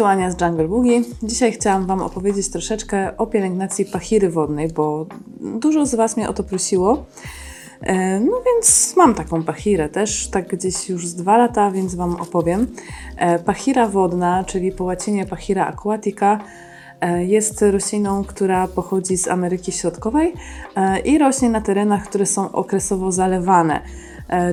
Tu Ania z Jungle Boogie. Dzisiaj chciałam Wam opowiedzieć troszeczkę o pielęgnacji pachiry wodnej, bo dużo z Was mnie o to prosiło. E, No więc mam taką pachirę też, tak gdzieś już z dwa lata, więc Wam opowiem. E, Pachira wodna, czyli po łacinie pachira aquatica, e, jest rośliną, która pochodzi z Ameryki Środkowej i rośnie na terenach, które są okresowo zalewane,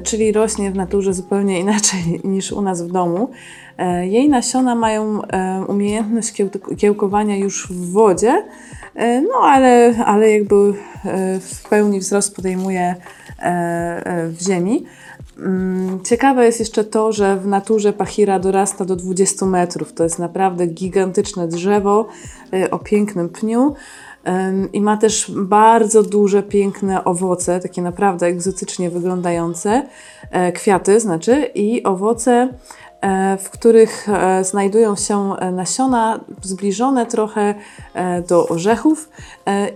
czyli rośnie w naturze zupełnie inaczej niż u nas w domu. E, Jej nasiona mają e, umiejętność kiełk- kiełkowania już w wodzie, e, no ale, ale jakby e, w pełni wzrost podejmuje e, e, w ziemi. Mm, Ciekawe jest jeszcze to, że w naturze pachira dorasta do 20 metrów. To jest naprawdę gigantyczne drzewo e, o pięknym pniu. I ma też bardzo duże, piękne owoce, takie naprawdę egzotycznie wyglądające, e, kwiaty znaczy, i owoce, e, w których e, znajdują się nasiona zbliżone trochę do orzechów.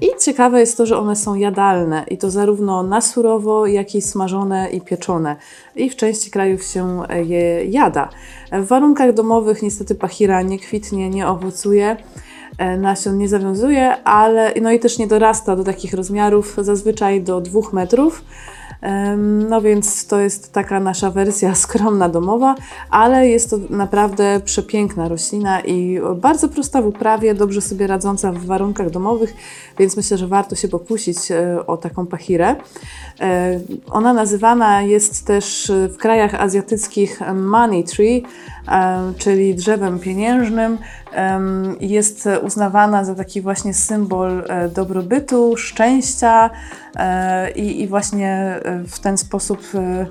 I ciekawe jest to, że one są jadalne i to zarówno na surowo, jak i smażone i pieczone. I w części krajów się je jada. W warunkach domowych niestety pachira nie kwitnie, nie owocuje nasion nie zawiązuje, ale no i też nie dorasta do takich rozmiarów, zazwyczaj do 2 metrów. No więc to jest taka nasza wersja skromna domowa, ale jest to naprawdę przepiękna roślina i bardzo prosta w uprawie, dobrze sobie radząca w warunkach domowych, więc myślę, że warto się pokusić e, o taką pachirę. E, Ona nazywana jest też e, w krajach azjatyckich money tree, e, czyli drzewem pieniężnym. Jest uznawana za taki właśnie symbol e, dobrobytu, szczęścia e, i, właśnie e, w ten sposób e,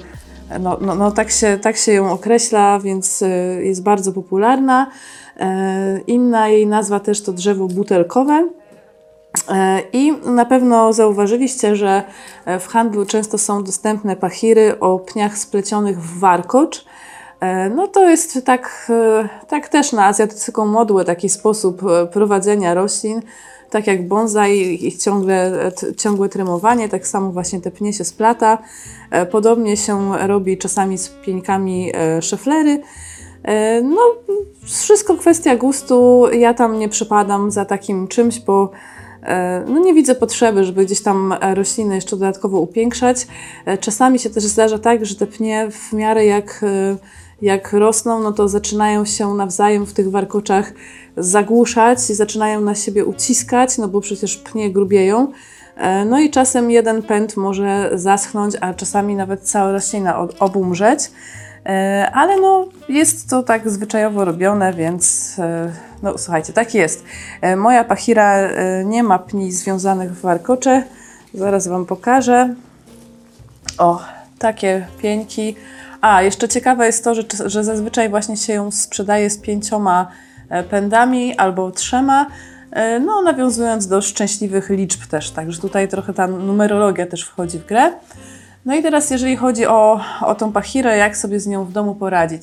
no, no, no tak, się, tak się ją określa, więc e, jest bardzo popularna. E, Inna jej nazwa też to drzewo butelkowe. E, I na pewno zauważyliście, że e, w handlu często są dostępne pachiry o pniach splecionych w warkocz. E, No to jest tak, e, tak też na azjatycką modłę taki sposób e, prowadzenia roślin. Tak jak bonsai, ich ciągle, ciągłe tremowanie, tak samo właśnie te pnie się splata. Podobnie się robi czasami z pieńkami szeflery. No, wszystko kwestia gustu. Ja tam nie przypadam za takim czymś, bo no nie widzę potrzeby, żeby gdzieś tam rośliny jeszcze dodatkowo upiększać. Czasami się też zdarza tak, że te pnie w miarę jak, jak rosną, no to zaczynają się nawzajem w tych warkoczach zagłuszać i zaczynają na siebie uciskać, no bo przecież pnie grubieją. E, No i czasem jeden pęd może zaschnąć, a czasami nawet cała roślina obumrzeć. E, Ale no, jest to tak zwyczajowo robione, więc e, no słuchajcie, tak jest. Moja pachira nie ma pni związanych w warkocze. Zaraz Wam pokażę. O, takie pieńki. A, jeszcze ciekawe jest to, że, że zazwyczaj właśnie się ją sprzedaje z pięcioma e, pędami albo trzema, e, no nawiązując do szczęśliwych liczb też, także tutaj trochę ta numerologia też wchodzi w grę. No i teraz jeżeli chodzi o, o tą pachirę, jak sobie z nią w domu poradzić.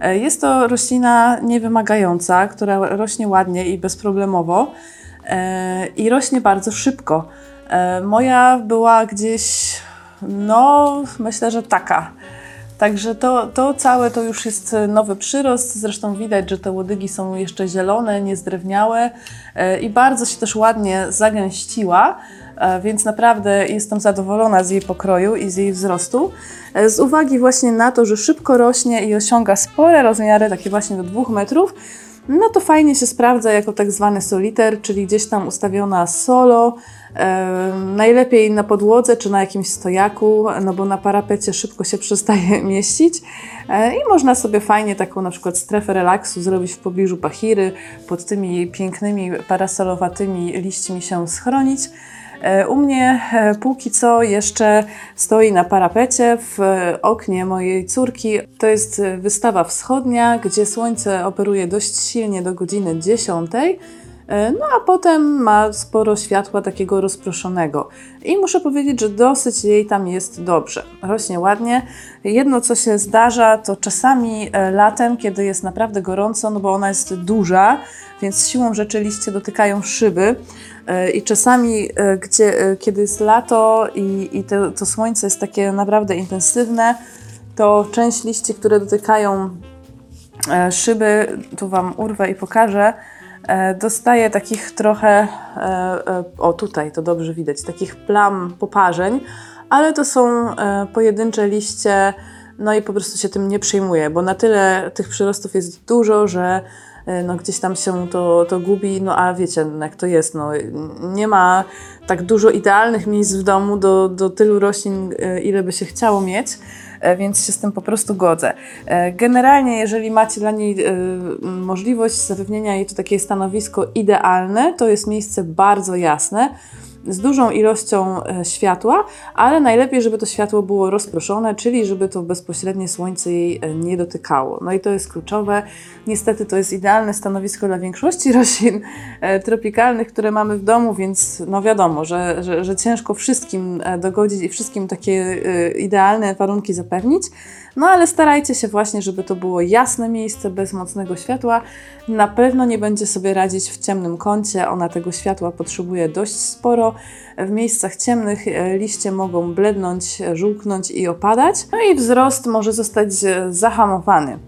E, Jest to roślina niewymagająca, która rośnie ładnie i bezproblemowo i rośnie bardzo szybko. Moja była gdzieś, no myślę, że taka. Także to, to całe to już jest nowy przyrost. Zresztą widać, że te łodygi są jeszcze zielone, niezdrewniałe e, i bardzo się też ładnie zagęściła, e, więc naprawdę jestem zadowolona z jej pokroju i z jej wzrostu. E, Z uwagi właśnie na to, że szybko rośnie i osiąga spore rozmiary, takie właśnie do 2 metrów, no to fajnie się sprawdza jako tak zwany soliter, czyli gdzieś tam ustawiona solo, najlepiej na podłodze czy na jakimś stojaku, no bo na parapecie szybko się przestaje mieścić e, i można sobie fajnie taką na przykład strefę relaksu zrobić w pobliżu pachiry, pod tymi pięknymi parasolowatymi liśćmi się schronić. E, U mnie e, póki co jeszcze stoi na parapecie w e, oknie mojej córki. To jest wystawa wschodnia, gdzie słońce operuje dość silnie do godziny 10. E, No a potem ma sporo światła takiego rozproszonego. I muszę powiedzieć, że dosyć jej tam jest dobrze. Rośnie ładnie. Jedno, co się zdarza, to czasami e, latem, kiedy jest naprawdę gorąco, no bo ona jest duża, więc siłą rzeczy liście dotykają szyby. E, I czasami, gdzie, kiedy jest lato i, i to, to słońce jest takie naprawdę intensywne, to część liści, które dotykają szyby, tu Wam urwę i pokażę, e, dostaje takich trochę, e, e, o tutaj to dobrze widać, takich plam poparzeń, ale to są pojedyncze liście, no i po prostu się tym nie przejmuję, bo na tyle tych przyrostów jest dużo, że no gdzieś tam się to, to gubi, no a wiecie, no jak to jest, no nie ma tak dużo idealnych miejsc w domu do, do tylu roślin, ile by się chciało mieć, więc się z tym po prostu godzę. E, Generalnie, jeżeli macie dla niej e, możliwość zapewnienia jej to takie stanowisko idealne, to jest miejsce bardzo jasne, z dużą ilością e, światła, ale najlepiej, żeby to światło było rozproszone, czyli żeby to bezpośrednie słońce jej e, nie dotykało. No i to jest kluczowe. Niestety to jest idealne stanowisko dla większości roślin e, tropikalnych, które mamy w domu, więc no wiadomo, że, że, że ciężko wszystkim dogodzić i wszystkim takie idealne warunki zapewnić. No ale starajcie się właśnie, żeby to było jasne miejsce bez mocnego światła. Na pewno nie będzie sobie radzić w ciemnym kącie. Ona tego światła potrzebuje dość sporo. W miejscach ciemnych e, liście mogą blednąć, żółknąć i opadać. No i wzrost może zostać e, zahamowany.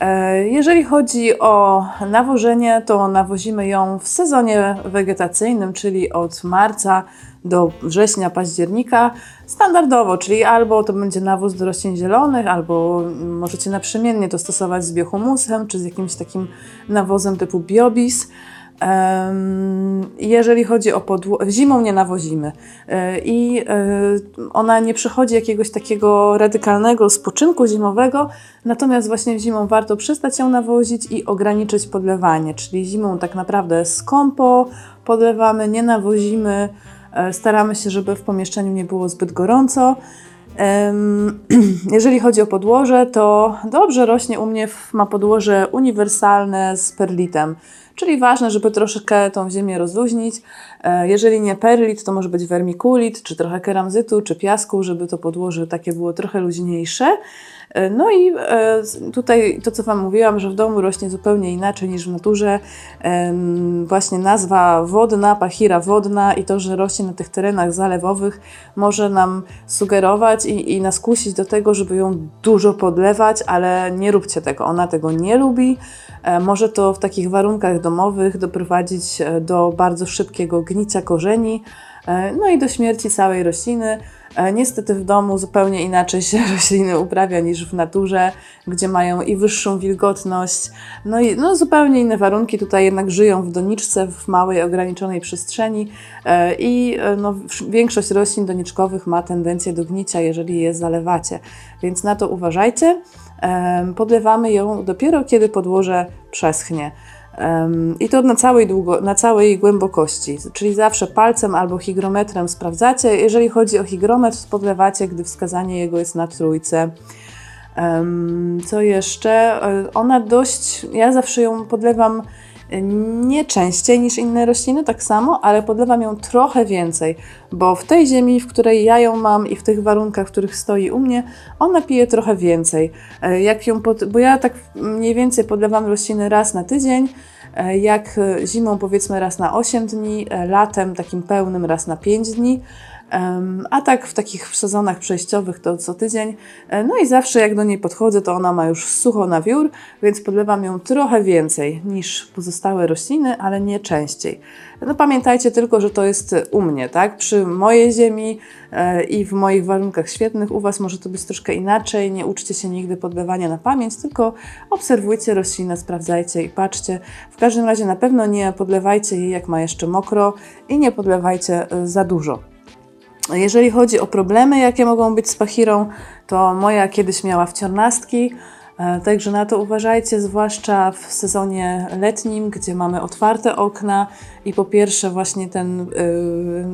E, Jeżeli chodzi o nawożenie, to nawozimy ją w sezonie wegetacyjnym, czyli od marca do września, października, standardowo, czyli albo to będzie nawóz do roślin zielonych, albo możecie naprzemiennie to stosować z biohumusem, czy z jakimś takim nawozem typu biobis. Jeżeli chodzi o podłogę, zimą nie nawozimy. E, i e, ona nie przechodzi jakiegoś takiego radykalnego spoczynku zimowego, natomiast właśnie zimą warto przestać ją nawozić i ograniczyć podlewanie, czyli zimą tak naprawdę skąpo podlewamy, nie nawozimy, e, staramy się, żeby w pomieszczeniu nie było zbyt gorąco. Jeżeli chodzi o podłoże, to dobrze rośnie u mnie, ma podłoże uniwersalne z perlitem, czyli ważne, żeby troszeczkę tą ziemię rozluźnić. E, Jeżeli nie perlit, to może być vermiculit, czy trochę keramzytu, czy piasku, żeby to podłoże takie było trochę luźniejsze. E, No i e, tutaj to, co Wam mówiłam, że w domu rośnie zupełnie inaczej niż w naturze. Właśnie nazwa wodna, pachira wodna i to, że rośnie na tych terenach zalewowych może nam sugerować i, i nas kusić do tego, żeby ją dużo podlewać, ale nie róbcie tego. Ona tego nie lubi. E, Może to w takich warunkach domowych doprowadzić do bardzo szybkiego gnicia korzeni, no i do śmierci całej rośliny. E, Niestety w domu zupełnie inaczej się rośliny uprawia niż w naturze, gdzie mają i wyższą wilgotność, no i no, zupełnie inne warunki. Tutaj jednak żyją w doniczce, w małej, ograniczonej przestrzeni e, i e, no, większość roślin doniczkowych ma tendencję do gnicia, jeżeli je zalewacie, więc na to uważajcie. Podlewamy ją dopiero kiedy podłoże przeschnie. I to na całej, długo, na całej głębokości, czyli zawsze palcem albo hygrometrem sprawdzacie. Jeżeli chodzi o hygrometr, podlewacie, gdy wskazanie jego jest na trójce. Co jeszcze? E, Ona dość, ja zawsze ją podlewam nie częściej niż inne rośliny, tak samo, ale podlewam ją trochę więcej, bo w tej ziemi, w której ja ją mam i w tych warunkach, w których stoi u mnie, ona pije trochę więcej. E, Jak ją pod, bo ja tak mniej więcej podlewam rośliny raz na tydzień, e, jak e, zimą powiedzmy raz na 8 dni, latem takim pełnym raz na 5 dni. A tak w takich sezonach przejściowych to co tydzień. E, No i zawsze jak do niej podchodzę, to ona ma już sucho na wiór, więc podlewam ją trochę więcej niż pozostałe rośliny, ale nie częściej. No pamiętajcie tylko, że to jest u mnie, tak? Przy mojej ziemi e, i w moich warunkach świetnych. U Was może to być troszkę inaczej. Nie uczcie się nigdy podlewania na pamięć, tylko obserwujcie roślinę, sprawdzajcie i patrzcie. W każdym razie na pewno nie podlewajcie jej jak ma jeszcze mokro i nie podlewajcie e, za dużo. Jeżeli chodzi o problemy, jakie mogą być z pachirą, to moja kiedyś miała wciornastki, e, także na to uważajcie, zwłaszcza w sezonie letnim, gdzie mamy otwarte okna i po pierwsze właśnie ten yy,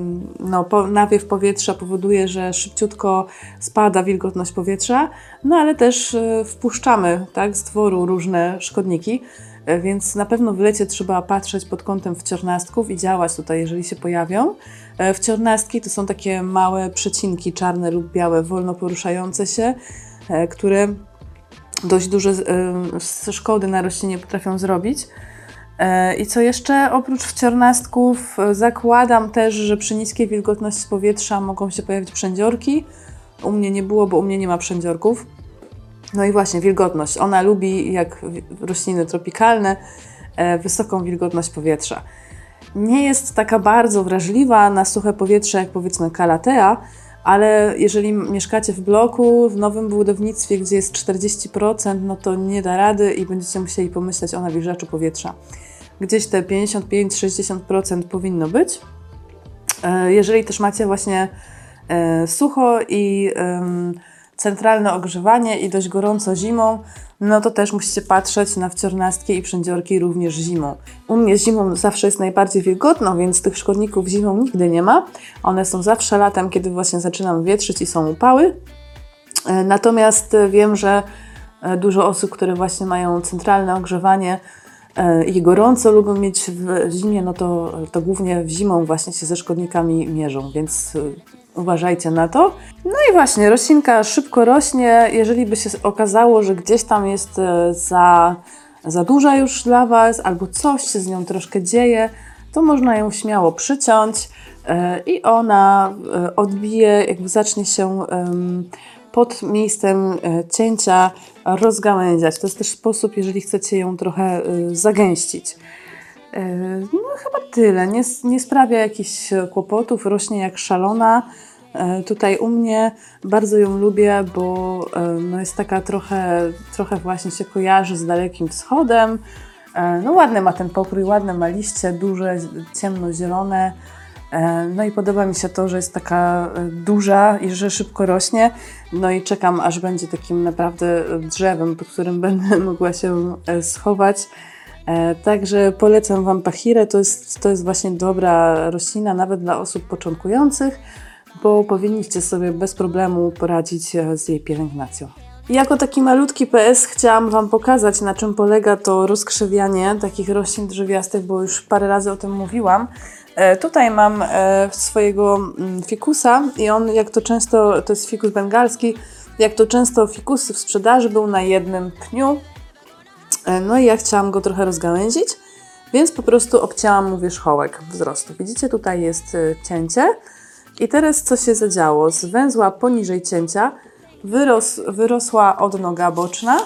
no, nawiew powietrza powoduje, że szybciutko spada wilgotność powietrza, no ale też yy, wpuszczamy tak, z dworu różne szkodniki. E, Więc na pewno w lecie trzeba patrzeć pod kątem wciornastków i działać tutaj, jeżeli się pojawią. E, Wciornastki to są takie małe przecinki czarne lub białe, wolno poruszające się, e, które dość duże szkody na roślinie potrafią zrobić. I co jeszcze? Oprócz wciornastków zakładam też, że przy niskiej wilgotności powietrza mogą się pojawić przędziorki. U mnie nie było, bo u mnie nie ma przędziorków. No i właśnie wilgotność. Ona lubi, jak rośliny tropikalne, e, wysoką wilgotność powietrza. Nie jest taka bardzo wrażliwa na suche powietrze, jak powiedzmy kalatea, ale jeżeli mieszkacie w bloku, w nowym budownictwie, gdzie jest 40%, no to nie da rady i będziecie musieli pomyśleć o nawilżaczu powietrza. Gdzieś te 55-60% powinno być. E, Jeżeli też macie właśnie e, sucho i centralne ogrzewanie i dość gorąco zimą, no to też musicie patrzeć na wciornastki i przędziorki również zimą. U mnie zimą zawsze jest najbardziej wilgotno, więc tych szkodników zimą nigdy nie ma. One są zawsze latem, kiedy właśnie zaczynam wietrzyć i są upały. E, Natomiast wiem, że e, dużo osób, które właśnie mają centralne ogrzewanie e, i gorąco lubią mieć w zimie, no to, to głównie w zimą właśnie się ze szkodnikami mierzą, więc uważajcie na to. No i właśnie, roślinka szybko rośnie. Jeżeli by się okazało, że gdzieś tam jest e, za, za duża już dla Was, albo coś się z nią troszkę dzieje, to można ją śmiało przyciąć e, i ona e, odbije, jakby zacznie się pod miejscem cięcia rozgałęziać. To jest też sposób, jeżeli chcecie ją trochę zagęścić. No chyba tyle. Nie, nie sprawia jakichś kłopotów, rośnie jak szalona. E, Tutaj u mnie bardzo ją lubię, bo e, no jest taka trochę, trochę właśnie się kojarzy z Dalekim Wschodem. E, No ładny ma ten pokrój, ładne ma liście, duże, ciemnozielone. No i podoba mi się to, że jest taka duża i że szybko rośnie. No i czekam, aż będzie takim naprawdę drzewem, pod którym będę mogła się schować. Także polecam Wam pachirę. To jest, to jest właśnie dobra roślina, nawet dla osób początkujących, bo powinniście sobie bez problemu poradzić e, z jej pielęgnacją. Jako taki malutki PS chciałam Wam pokazać, na czym polega to rozkrzewianie takich roślin drzewiastych, bo już parę razy o tym mówiłam. E, Tutaj mam e, swojego mm, fikusa i on, jak to często, to jest fikus bengalski, jak to często fikusy w sprzedaży był na jednym pniu, No i ja chciałam go trochę rozgałęzić, więc po prostu obcięłam mu wierzchołek wzrostu. Widzicie, tutaj jest cięcie. I teraz co się zadziało? Z węzła poniżej cięcia wyros, wyrosła odnoga boczna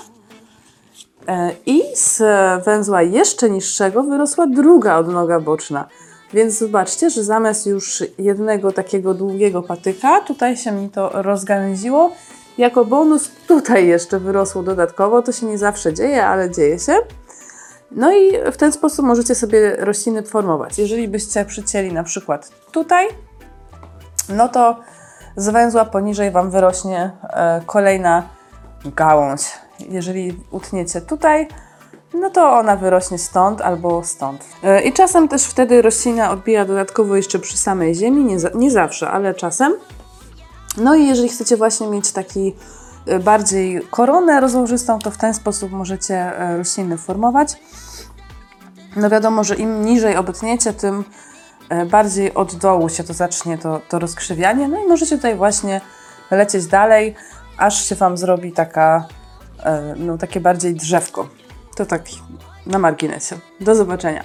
e, i z węzła jeszcze niższego wyrosła druga odnoga boczna. Więc zobaczcie, że zamiast już jednego takiego długiego patyka, tutaj się mi to rozgałęziło. Jako bonus tutaj jeszcze wyrosło dodatkowo. To się nie zawsze dzieje, ale dzieje się. No i w ten sposób możecie sobie rośliny formować. Jeżeli byście przycięli na przykład tutaj, no to z węzła poniżej Wam wyrośnie e, kolejna gałąź. Jeżeli utniecie tutaj, no to ona wyrośnie stąd albo stąd. E, I czasem też wtedy roślina odbija dodatkowo jeszcze przy samej ziemi, nie, za, nie zawsze, ale czasem. No i jeżeli chcecie właśnie mieć taki e, bardziej koronę rozłożystą, to w ten sposób możecie rośliny formować. No wiadomo, że im niżej obetniecie, tym bardziej od dołu się to zacznie to, to rozkrzywianie. No i możecie tutaj właśnie lecieć dalej, aż się Wam zrobi taka, e, no takie bardziej drzewko. To tak na marginesie. Do zobaczenia.